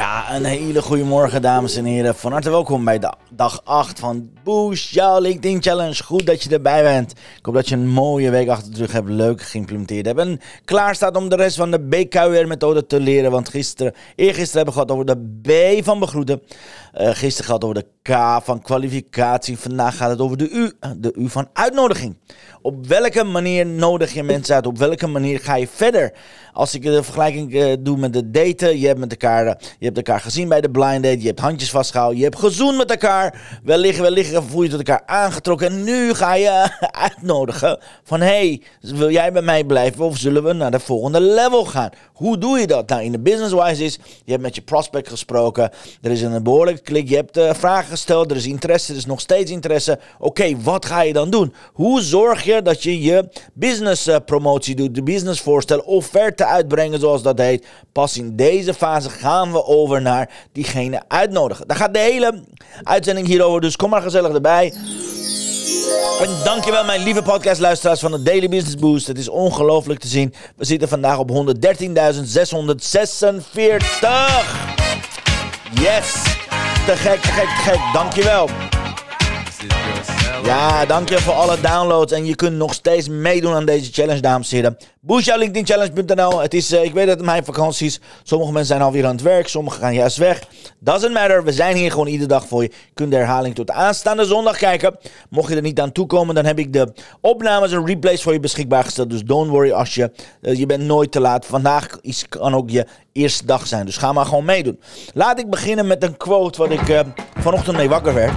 Ja, een hele goede morgen, dames en heren. Van harte welkom bij dag 8 van Boost jouw LinkedIn Challenge. Goed dat je erbij bent. Ik hoop dat je een mooie week achter de rug hebt, leuk geïmplementeerd hebt. En klaar staat om de rest van de BKUR-methode te leren. Want gisteren, eergisteren hebben we gehad over de B van begroeten. Uh, gisteren gehad over de K van kwalificatie. Vandaag gaat het over de U, de U van uitnodiging. Op welke manier nodig je mensen uit? Op welke manier ga je verder? Als ik de vergelijking uh, doe met de daten, je hebt met elkaar, uh, je hebt elkaar gezien bij de blind date, je hebt handjes vastgehouden, je hebt gezoend met elkaar, wellicht, wellicht voel je tot elkaar aangetrokken en nu ga je uitnodigen van hey, wil jij bij mij blijven of zullen we naar de volgende level gaan? Hoe doe je dat? Nou, in de business-wise is, je hebt met je prospect gesproken, er is een behoorlijke klik, je hebt uh, vragen gesteld, er is interesse, er is nog steeds interesse. Oké, wat ga je dan doen? Hoe zorg je dat je je business uh, promotie doet, de business voorstel, offerte uitbrengen zoals dat heet? Pas in deze fase gaan we over naar diegene uitnodigen. Daar gaat de hele uitzending hierover, dus kom maar gezellig erbij. En dankjewel mijn lieve podcastluisteraars van de Daily Business Boost. Het is ongelooflijk te zien. We zitten vandaag op 113.646. Yes! Te gek, te gek, te gek. Dankjewel. Ja, dankjewel voor alle downloads. En je kunt nog steeds meedoen aan deze challenge, dames en heren. BoostJouwLinkedInChallenge.nl Het is, uh, ik weet dat mijn vakanties. Sommige mensen zijn alweer aan het werk, sommigen gaan juist weg. Doesn't matter, we zijn hier gewoon iedere dag voor je. Je de herhaling tot aanstaande zondag kijken. Mocht je er niet aan toekomen, dan heb ik de opnames en replays voor je beschikbaar gesteld. Dus don't worry als je, uh, je bent nooit te laat. Vandaag kan ook je eerste dag zijn, dus ga maar gewoon meedoen. Laat ik beginnen met een quote wat ik uh, vanochtend mee wakker werd.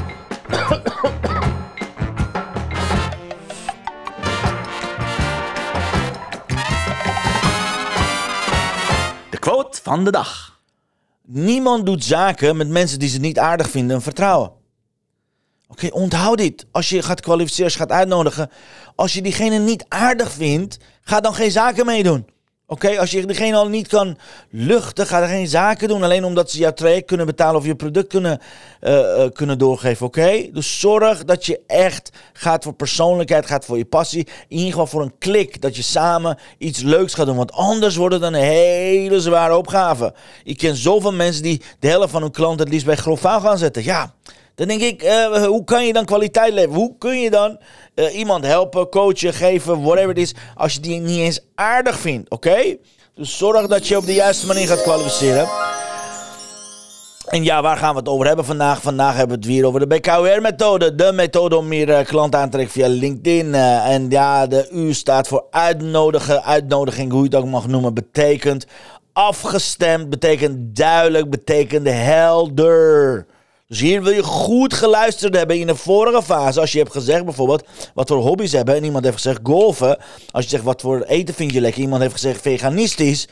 Van de dag. Niemand doet zaken met mensen die ze niet aardig vinden en vertrouwen. Oké, onthoud dit. Als je gaat kwalificeren, als je gaat uitnodigen. Als je diegene niet aardig vindt, ga dan geen zaken meedoen. Oké, als je diegene al niet kan luchten, ga er geen zaken doen. Alleen omdat ze jouw traject kunnen betalen of je product kunnen, uh, uh, kunnen doorgeven. Oké, dus zorg dat je echt gaat voor persoonlijkheid, gaat voor je passie. In ieder geval voor een klik, dat je samen iets leuks gaat doen. Want anders wordt het een hele zware opgave. Ik ken zoveel mensen die de helft van hun klanten het liefst bij grof gaan zetten. Ja, dan denk ik, uh, hoe kan je dan kwaliteit leveren? Hoe kun je dan uh, iemand helpen, coachen, geven, whatever het is, als je die niet eens aardig vindt, oké? Dus zorg dat je op de juiste manier gaat kwalificeren. En ja, waar gaan we het over hebben vandaag? Vandaag hebben we het weer over de BKUR-methode. De methode om meer uh, klanten aan te trekken via LinkedIn. En ja, de U staat voor uitnodigen. Uitnodiging, hoe je het ook mag noemen, betekent afgestemd, betekent duidelijk, betekent helder. Dus hier wil je goed geluisterd hebben in de vorige fase. Als je hebt gezegd bijvoorbeeld wat voor hobby's hebben. En iemand heeft gezegd golfen. Als je zegt wat voor eten vind je lekker. Iemand heeft gezegd veganistisch.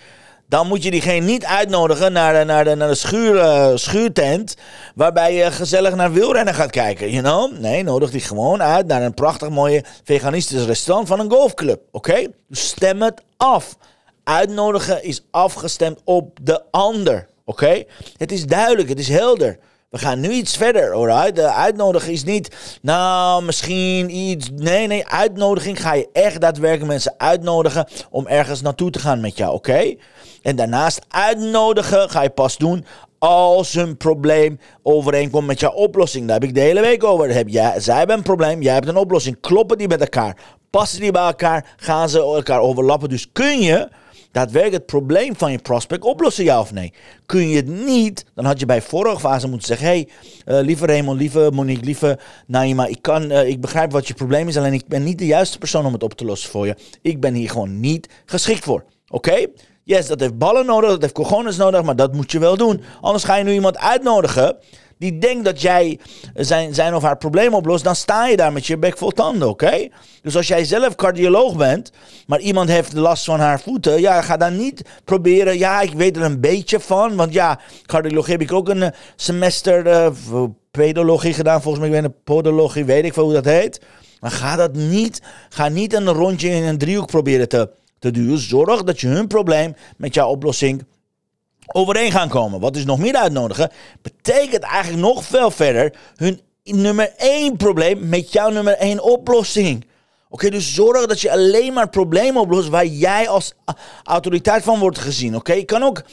Dan moet je diegene niet uitnodigen naar de, naar de, naar de schuur, uh, schuurtent. Waarbij je gezellig naar wielrennen gaat kijken. You know? Nee, nodig die gewoon uit naar een prachtig mooie veganistisch restaurant van een golfclub. Oké? Dus stem het af. Uitnodigen is afgestemd op de ander. Oké? Het is duidelijk, het is helder. We gaan nu iets verder, alright? De uitnodiging is niet, nou, misschien iets. Nee, nee, uitnodiging ga je echt daadwerkelijk mensen uitnodigen om ergens naartoe te gaan met jou, oké? En daarnaast uitnodigen ga je pas doen als een probleem overeenkomt met jouw oplossing. Daar heb ik de hele week over. Heb jij, zij hebben een probleem, jij hebt een oplossing. Kloppen die met elkaar? Passen die bij elkaar? Gaan ze elkaar overlappen? Dus kun je daadwerkelijk het probleem van je prospect oplossen, ja of nee? Kun je het niet, dan had je bij vorige fase moeten zeggen: hey, uh, lieve Raymond, lieve Monique, lieve Naima, ik, kan, uh, ik begrijp wat je probleem is, alleen ik ben niet de juiste persoon om het op te lossen voor je. Ik ben hier gewoon niet geschikt voor. Oké? Yes, dat heeft ballen nodig, dat heeft cojones nodig, maar dat moet je wel doen. Anders ga je nu iemand uitnodigen die denkt dat jij zijn, zijn of haar probleem oplost, dan sta je daar met je bek vol tanden, oké? Dus als jij zelf cardioloog bent, maar iemand heeft last van haar voeten, ja, ga dan niet proberen, ja, ik weet er een beetje van, want ja, cardiologie heb ik ook een eh, semester uh, pedologie gedaan, volgens mij, ik weet een podologie, weet ik veel hoe dat heet. Maar ga dat niet, ga niet een rondje in een driehoek proberen te, te duwen. Zorg dat je hun probleem met jouw oplossing overeen gaan komen. Wat is nog meer uitnodigen? Betekent eigenlijk nog veel verder hun nummer één probleem met jouw nummer één oplossing. Oké, dus zorg dat je alleen maar problemen oplost waar jij als autoriteit van wordt gezien. Oké, je kan ook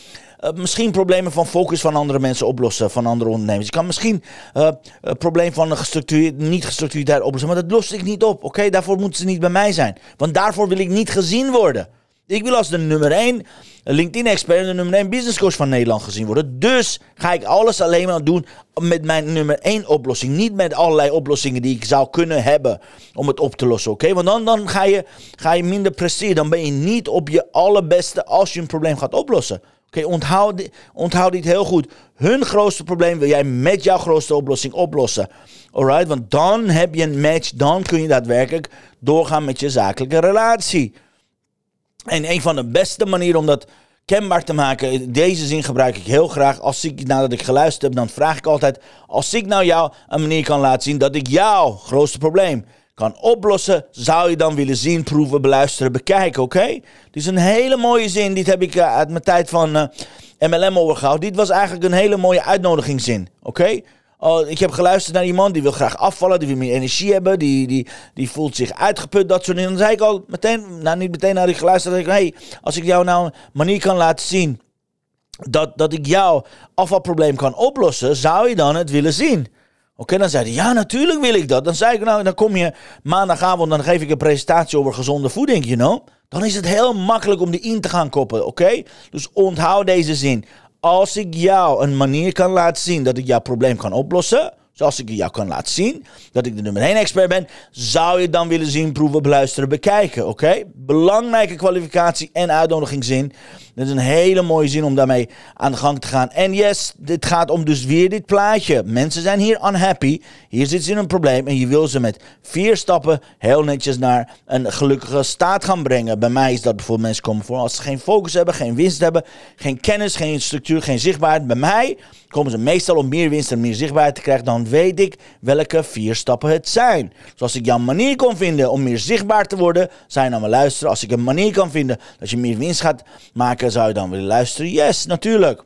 uh, misschien problemen van focus van andere mensen oplossen, van andere ondernemers. Je kan misschien uh, eh, een probleem van gestructureerd, niet gestructureerd oplossen, maar dat los ik niet op. Oké, daarvoor moeten ze niet bij mij zijn. Want daarvoor wil ik niet gezien worden. Ik wil als de nummer 1 LinkedIn-expert en de nummer 1 business coach van Nederland gezien worden. Dus ga ik alles alleen maar doen met mijn nummer 1 oplossing. Niet met allerlei oplossingen die ik zou kunnen hebben om het op te lossen. Oké? Want dan, dan ga, je, ga je minder presteren. Dan ben je niet op je allerbeste als je een probleem gaat oplossen. Oké, onthoud, onthoud dit heel goed. Hun grootste probleem wil jij met jouw grootste oplossing oplossen. Alright? Want dan heb je een match. Dan kun je daadwerkelijk doorgaan met je zakelijke relatie. En een van de beste manieren om dat kenbaar te maken, deze zin gebruik ik heel graag. Als ik, nadat ik geluisterd heb, dan vraag ik altijd: Als ik nou jou een manier kan laten zien dat ik jouw grootste probleem kan oplossen, zou je dan willen zien, proeven, beluisteren, bekijken, oké? Dit is een hele mooie zin. Dit heb ik uh, uit mijn tijd van eh, MLM overgehouden. Dit was eigenlijk een hele mooie uitnodigingszin, oké? Oh, ik heb geluisterd naar iemand die wil graag afvallen, die wil meer energie hebben, die, die, die voelt zich uitgeput, dat soort dingen. Dan zei ik al meteen, nou niet meteen naar ik geluisterd, dat ik, hey, als ik jou nou een manier kan laten zien dat, dat ik jouw afvalprobleem kan oplossen, zou je dan het willen zien? Oké, dan zei hij, ja, natuurlijk wil ik dat. Dan zei ik, nou, dan kom je maandagavond, dan geef ik een presentatie over gezonde voeding, you know. Dan is het heel makkelijk om die in te gaan koppelen, oké? Dus onthoud deze zin. Als ik jou een manier kan laten zien dat ik jouw probleem kan oplossen, zoals ik jou kan laten zien dat ik de nummer 1 expert ben, zou je dan willen zien, proeven, beluisteren, bekijken. Oké? Belangrijke kwalificatie en uitnodigingszin. Dat is een hele mooie zin om daarmee aan de gang te gaan. En yes, dit gaat om dus weer dit plaatje. Mensen zijn hier unhappy. Hier zitten ze in een probleem. En je wil ze met vier stappen heel netjes naar een gelukkige staat gaan brengen. Bij mij is dat bijvoorbeeld mensen komen voor als ze geen focus hebben, geen winst hebben, geen kennis, geen structuur, geen zichtbaarheid. Bij mij komen ze meestal om meer winst en meer zichtbaarheid te krijgen. Dan weet ik welke vier stappen het zijn. Dus als ik jouw manier kan vinden om meer zichtbaar te worden, zijn naar me luisteren. Als ik een manier kan vinden dat je meer winst gaat maken zou je dan willen luisteren? Yes, natuurlijk.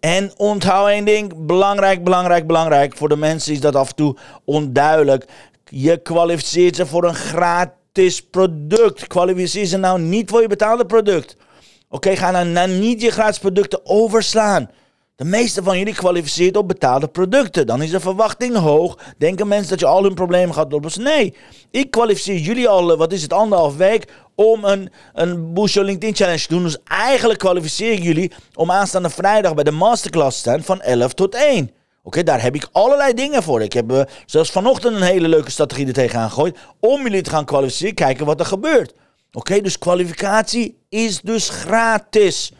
En onthoud één ding, belangrijk, belangrijk, belangrijk. Voor de mensen is dat af en toe onduidelijk. Je kwalificeert ze voor een gratis product. Kwalificeer ze nou niet voor je betaalde product. Oké, ga dan nou niet je gratis producten overslaan. De meeste van jullie kwalificeert op betaalde producten. Dan is de verwachting hoog. Denken mensen dat je al hun problemen gaat oplossen? Nee, ik kwalificeer jullie al, wat is het, anderhalf week om een, een LinkedIn Challenge te doen. Dus eigenlijk kwalificeer ik jullie om aanstaande vrijdag bij de masterclass te staan van 11 tot 1. Oké, daar heb ik allerlei dingen voor. Ik heb uh, zelfs vanochtend een hele leuke strategie er tegenaan gegooid. Om jullie te gaan kwalificeren, kijken wat er gebeurt. Oké, dus kwalificatie is dus gratis.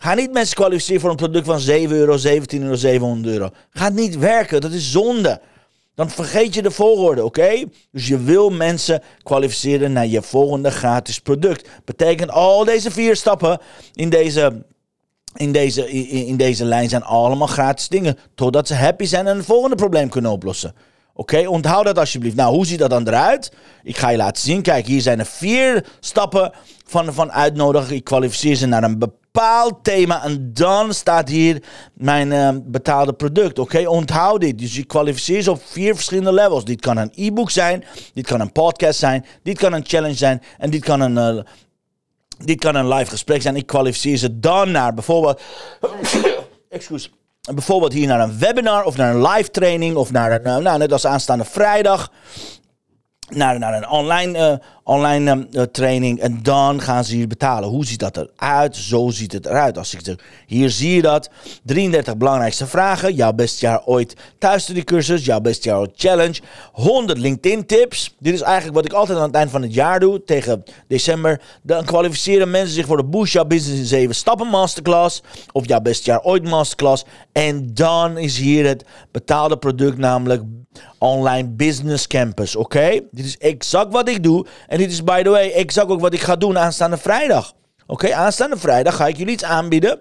Ga niet mensen kwalificeren voor een product van 7 euro, 17 euro, 700 euro. Gaat niet werken, dat is zonde. Dan vergeet je de volgorde, oké? Dus je wil mensen kwalificeren naar je volgende gratis product. Betekent al deze vier stappen in deze, in deze, in, deze lijn zijn allemaal gratis dingen. Totdat ze happy zijn en het volgende probleem kunnen oplossen. Oké, onthoud dat alsjeblieft. Nou, hoe ziet dat dan eruit? Ik ga je laten zien. Kijk, hier zijn er vier stappen van, van uitnodigen. Ik kwalificeer ze naar een bepaald thema. En dan staat hier mijn uh, betaalde product. Oké, onthoud dit. Dus je kwalificeert ze op vier verschillende levels. Dit kan een e-book zijn. Dit kan een podcast zijn. Dit kan een challenge zijn. En dit kan een... Uh, dit kan een live gesprek zijn. Ik kwalificeer ze dan naar bijvoorbeeld. Excuus bijvoorbeeld hier naar een webinar of naar een live training of naar een, eh, nou, net als aanstaande vrijdag. Naar, naar een online, eh, online eh, training en dan gaan ze hier betalen. Hoe ziet dat eruit? Zo ziet het eruit. Als ik zeg, hier zie je dat. 33 belangrijkste vragen. Jouw beste jaar ooit cursus. Jouw beste jaar ooit challenge. 100 LinkedIn tips. Dit is eigenlijk wat ik altijd aan het eind van het jaar doe. Tegen december. Dan kwalificeren mensen zich voor de Boost Business in 7 stappen masterclass. Of jouw beste jaar ooit masterclass. En dan is hier het betaalde product namelijk Online Business Campus. Oké? Dit is exact wat ik doe. En dit is, by the way, exact ook wat ik ga doen aanstaande vrijdag. Oké, aanstaande vrijdag ga ik jullie iets aanbieden.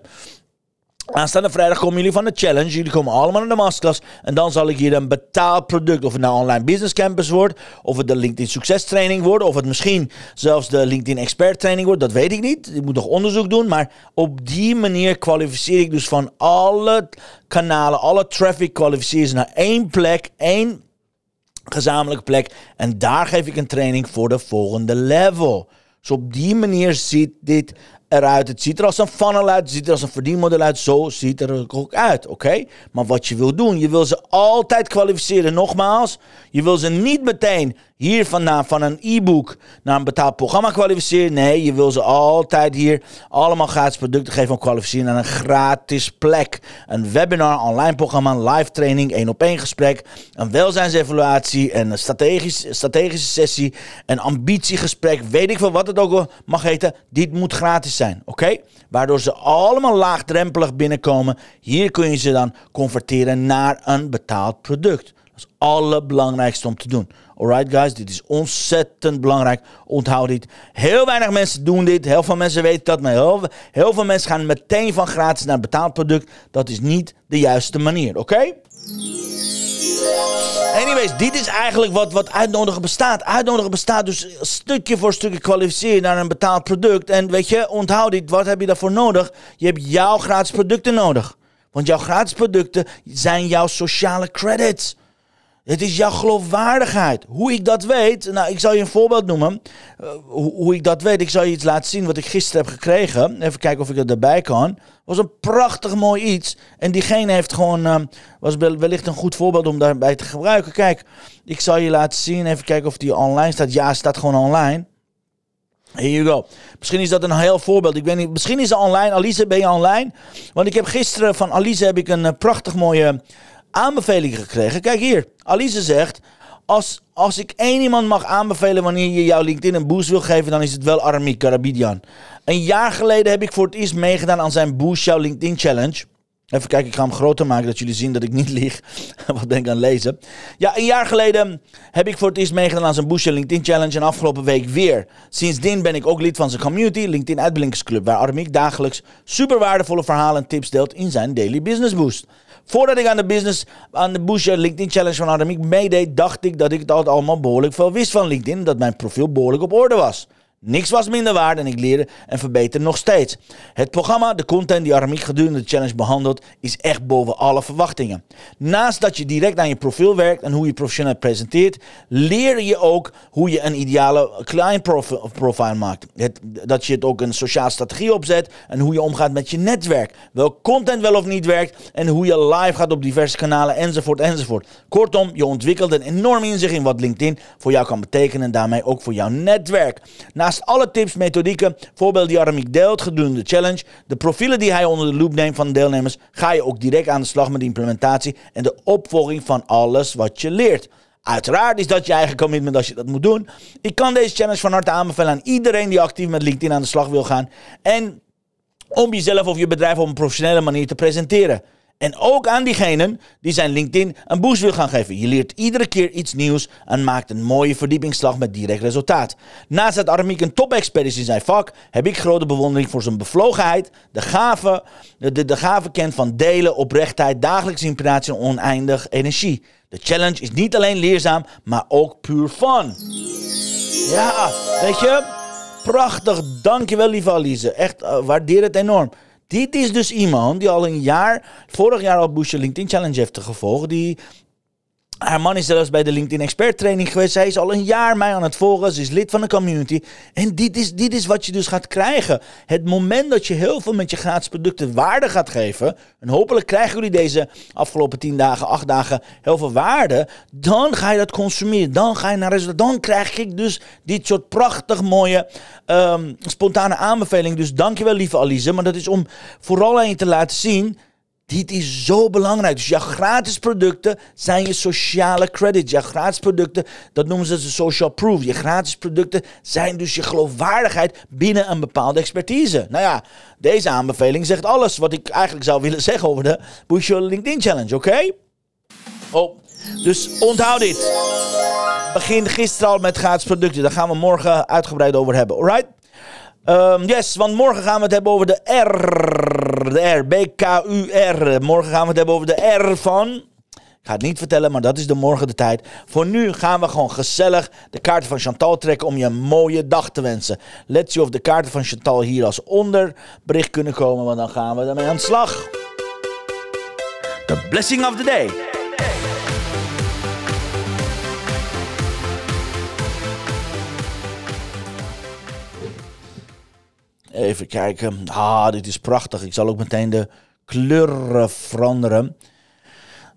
Aanstaande vrijdag komen jullie van de challenge. Jullie komen allemaal naar de masterclass. En dan zal ik hier een betaald product. Of het nou online business campus wordt. Of het de LinkedIn succes training wordt. Of het misschien zelfs de LinkedIn expert training wordt. Dat weet ik niet. Ik moet nog onderzoek doen. Maar op die manier kwalificeer ik dus van alle kanalen. Alle traffic kwalificeer naar één plek. één gezamenlijke plek. En daar geef ik een training voor de volgende level. Dus op die manier ziet dit eruit. Het ziet er als een funnel uit, het ziet er als een verdienmodel uit. Zo ziet er ook uit, oké? Maar wat je wil doen, je wil ze altijd kwalificeren. Nogmaals, je wil ze niet meteen hier vandaan van een e-book naar een betaald programma kwalificeren. Nee, je wil ze altijd hier allemaal gratis producten geven om kwalificeren naar een gratis plek. Een webinar, online programma, live training, één op één gesprek, een welzijnsevaluatie, een strategisch, strategische sessie, een ambitiegesprek, weet ik veel wat het ook mag heten. Dit moet gratis zijn, oké? Waardoor ze allemaal laagdrempelig binnenkomen. Hier kun je ze dan converteren naar een betaald product. Dat is het allerbelangrijkste om te doen. Alright guys, dit is ontzettend belangrijk. Onthoud dit. Heel weinig mensen doen dit. Heel veel mensen weten dat. Maar heel, veel mensen gaan meteen van gratis naar betaald product. Dat is niet de juiste manier. Oké? Anyways, dit is eigenlijk wat, wat uitnodigen bestaat. Uitnodigen bestaat dus stukje voor stukje kwalificeren naar een betaald product. En weet je, onthoud dit. Wat heb je daarvoor nodig? Je hebt jouw gratis producten nodig. Want jouw gratis producten zijn jouw sociale credits. Het is jouw geloofwaardigheid. Hoe ik dat weet, nou, ik zal je een voorbeeld noemen. Uh, hoe, hoe, ik dat weet, ik zal je iets laten zien wat ik gisteren heb gekregen. Even kijken of ik er erbij kan. was een prachtig mooi iets. En diegene heeft gewoon, uh, was wellicht een goed voorbeeld om daarbij te gebruiken. Kijk, ik zal je laten zien. Even kijken of die online staat. Ja, staat gewoon online. Here you go. Misschien is dat een heel voorbeeld. Ik weet niet. Misschien is het online. Alice, ben je online? Want ik heb gisteren van Alice heb ik een uh, prachtig mooie aanbevelingen gekregen. Kijk hier, Alice zegt, als, als ik één iemand mag aanbevelen wanneer je jouw LinkedIn een boost wil geven, dan is het wel Aramik Karabidian. Een jaar geleden heb ik voor het eerst meegedaan aan zijn Boost Jouw LinkedIn Challenge. Even kijken, ik ga hem groter maken, dat jullie zien dat ik niet lieg. Wat ben ik aan lezen? Ja, een jaar geleden heb ik voor het eerst meegedaan aan zijn Boost Jouw LinkedIn Challenge. En afgelopen week weer. Sindsdien ben ik ook lid van zijn community, LinkedIn Uitblinkersclub. Waar Aramik dagelijks super waardevolle verhalen en tips deelt in zijn Daily Business Boost. Voordat ik aan de business, aan de Bush LinkedIn Challenge van Ademiek meedeed, dacht ik dat ik het allemaal behoorlijk veel wist van LinkedIn. Dat mijn profiel behoorlijk op orde was. Niks was minder waard en ik leerde en verbeter nog steeds. Het programma, de content die Aramiek gedurende de challenge behandelt, is echt boven alle verwachtingen. Naast dat je direct aan je profiel werkt en hoe je professioneel presenteert, leer je ook hoe je een ideale client profile maakt. Het, dat je het ook een sociale strategie opzet en hoe je omgaat met je netwerk. Welk content wel of niet werkt en hoe je live gaat op diverse kanalen enzovoort enzovoort. Kortom, je ontwikkelt een enorm inzicht in wat LinkedIn voor jou kan betekenen en daarmee ook voor jouw netwerk. Naast alle tips, methodieken, voorbeelden die Aramiek deelt gedurende de challenge, de profielen die hij onder de loop neemt van de deelnemers, ga je ook direct aan de slag met de implementatie en de opvolging van alles wat je leert. Uiteraard is dat je eigen commitment als je dat moet doen. Ik kan deze challenge van harte aanbevelen aan iedereen die actief met LinkedIn aan de slag wil gaan. En om jezelf of je bedrijf op een professionele manier te presenteren. En ook aan diegenen die zijn LinkedIn een boost wil gaan geven. Je leert iedere keer iets nieuws en maakt een mooie verdiepingsslag met direct resultaat. Naast dat Aramiek een top-expert is in zijn vak, heb ik grote bewondering voor zijn bevlogenheid, de gave, de, de gave kent van delen, oprechtheid, dagelijkse inspiratie en oneindig energie. De challenge is niet alleen leerzaam, maar ook puur fun. Ja, weet je, prachtig. Dankjewel, lieve Alice. Echt, uh, waardeer het enorm. Dit is dus iemand die al een jaar, vorig jaar al Bush LinkedIn Challenge heeft gevolgd. Die Haar man is zelfs bij de LinkedIn Expert Training geweest. Zij is al een jaar mij aan het volgen. Ze is lid van de community. En dit is, dit is wat je dus gaat krijgen. Het moment dat je heel veel met je gratis producten waarde gaat geven. En hopelijk krijgen jullie deze afgelopen 10 dagen, 8 dagen heel veel waarde. Dan ga je dat consumeren. Dan ga je naar resultaat. Dan krijg ik dus dit soort prachtig mooie um, spontane aanbeveling. Dus dankjewel lieve Alize. Maar dat is om vooral aan je te laten zien dit is zo belangrijk. Dus jouw gratis producten zijn je sociale credit. Jouw gratis producten, dat noemen ze de social proof. Je gratis producten zijn dus je geloofwaardigheid binnen een bepaalde expertise. Nou ja, deze aanbeveling zegt alles wat ik eigenlijk zou willen zeggen over de Push Your LinkedIn Challenge, oké? Oh, dus onthoud dit. Begin gisteren al met gratis producten. Daar gaan we morgen uitgebreid over hebben, alright? Um, yes, want morgen gaan we het hebben over de R. De R, B-K-U-R. Morgen gaan we het hebben over de R van... Ik ga het niet vertellen, maar dat is de morgen de tijd. Voor nu gaan we gewoon gezellig de kaarten van Chantal trekken om je een mooie dag te wensen. Let's see of de kaarten van Chantal hier als onderbericht kunnen komen, want dan gaan we ermee aan de slag. The blessing of the day. Even kijken. Ah, dit is prachtig. Ik zal ook meteen de kleuren veranderen.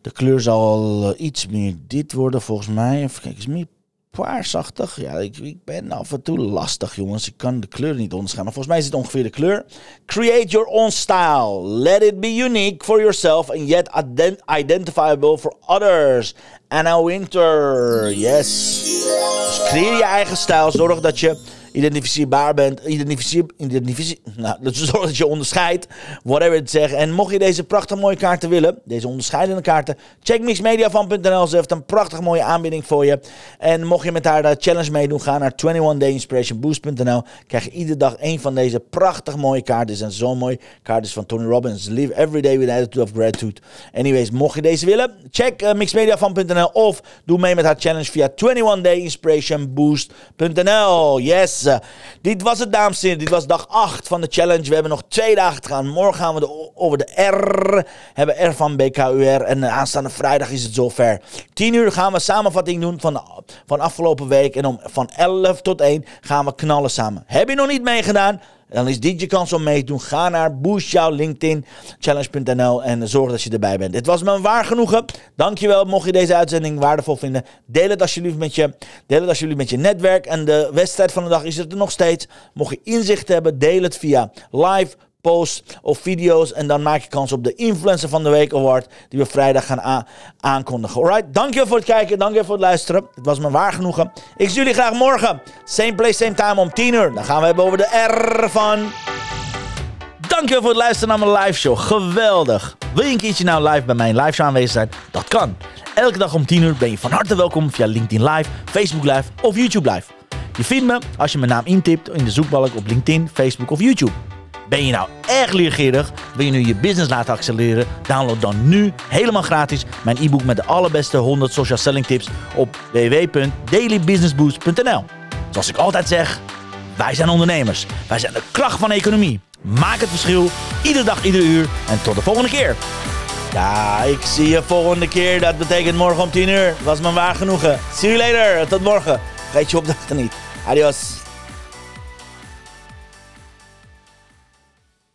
De kleur zal eh, iets meer dit worden volgens mij. Even kijken, is meer paarsachtig. Ja, ik, ben af en toe lastig, jongens. Ik kan de kleur niet onderscheiden. Maar volgens mij is dit ongeveer de kleur. Create your own style. Let it be unique for yourself and yet identifiable for others. Anna Winter. Yes. Dus creëer je eigen stijl. Zorg dat je identificeerbaar bent, identificeer, identificeer, nou, dat zorgt dat je onderscheidt, whatever het zegt. En mocht je deze prachtig mooie kaarten willen, deze onderscheidende kaarten, check mixmediafan.nl. Ze heeft een prachtig mooie aanbieding voor je. En mocht je met haar de challenge meedoen, ga naar 21dayinspirationboost.nl. Krijg je iedere dag een van deze prachtig mooie kaarten. En zo'n mooi kaarten van Tony Robbins. Live every day with attitude of gratitude. Anyways, mocht je deze willen, check uh, mixmediafan.nl of doe mee met haar challenge via 21dayinspirationboost.nl. Yes! Dit was het, dames en heren. Dit was dag 8 van de challenge. We hebben nog twee dagen te gaan. Morgen gaan we over de R. Hebben R van BKUR. En aanstaande vrijdag is het zover. 10 uur gaan we samenvatting doen van, van afgelopen week. En om van 11 tot 1 gaan we knallen samen. Heb je nog niet meegedaan? Dan is dit je kans om mee te doen. Ga naar challenge.nl en zorg dat je erbij bent. Dit was me waar genoegen. Dankjewel. Mocht je deze uitzending waardevol vinden, deel het alsjeblieft met je, deel het alsjeblieft met je netwerk. En de wedstrijd van de dag is er nog steeds. Mocht je inzicht hebben, deel het via live posts of video's. En dan maak je kans op de Influencer van de Week Award. Die we vrijdag gaan aankondigen. Alright, dankjewel voor het kijken. Dankjewel voor het luisteren. Het was me waar genoegen. Ik zie jullie graag morgen. Same place, same time om 10 uur. Dan gaan we hebben over de R van... Dankjewel voor het luisteren naar mijn live show. Geweldig. Wil je een keertje nou live bij mijn live show aanwezig zijn? Dat kan. Elke dag om 10 uur ben je van harte welkom via LinkedIn Live, Facebook Live of YouTube Live. Je vindt me als je mijn naam intipt in de zoekbalk op LinkedIn, Facebook of YouTube. Ben je nou erg leergierig? Wil je nu je business laten accelereren? Download dan nu helemaal gratis mijn e-book met de allerbeste 100 social selling tips op www.dailybusinessboost.nl. Zoals ik altijd zeg, wij zijn ondernemers. Wij zijn de kracht van de economie. Maak het verschil, iedere dag, iedere uur. En tot de volgende keer. Ja, ik zie je volgende keer. Dat betekent morgen om 10 uur. Was me waar genoegen. See you later. Tot morgen. Vergeet je opdrachten niet. Adios.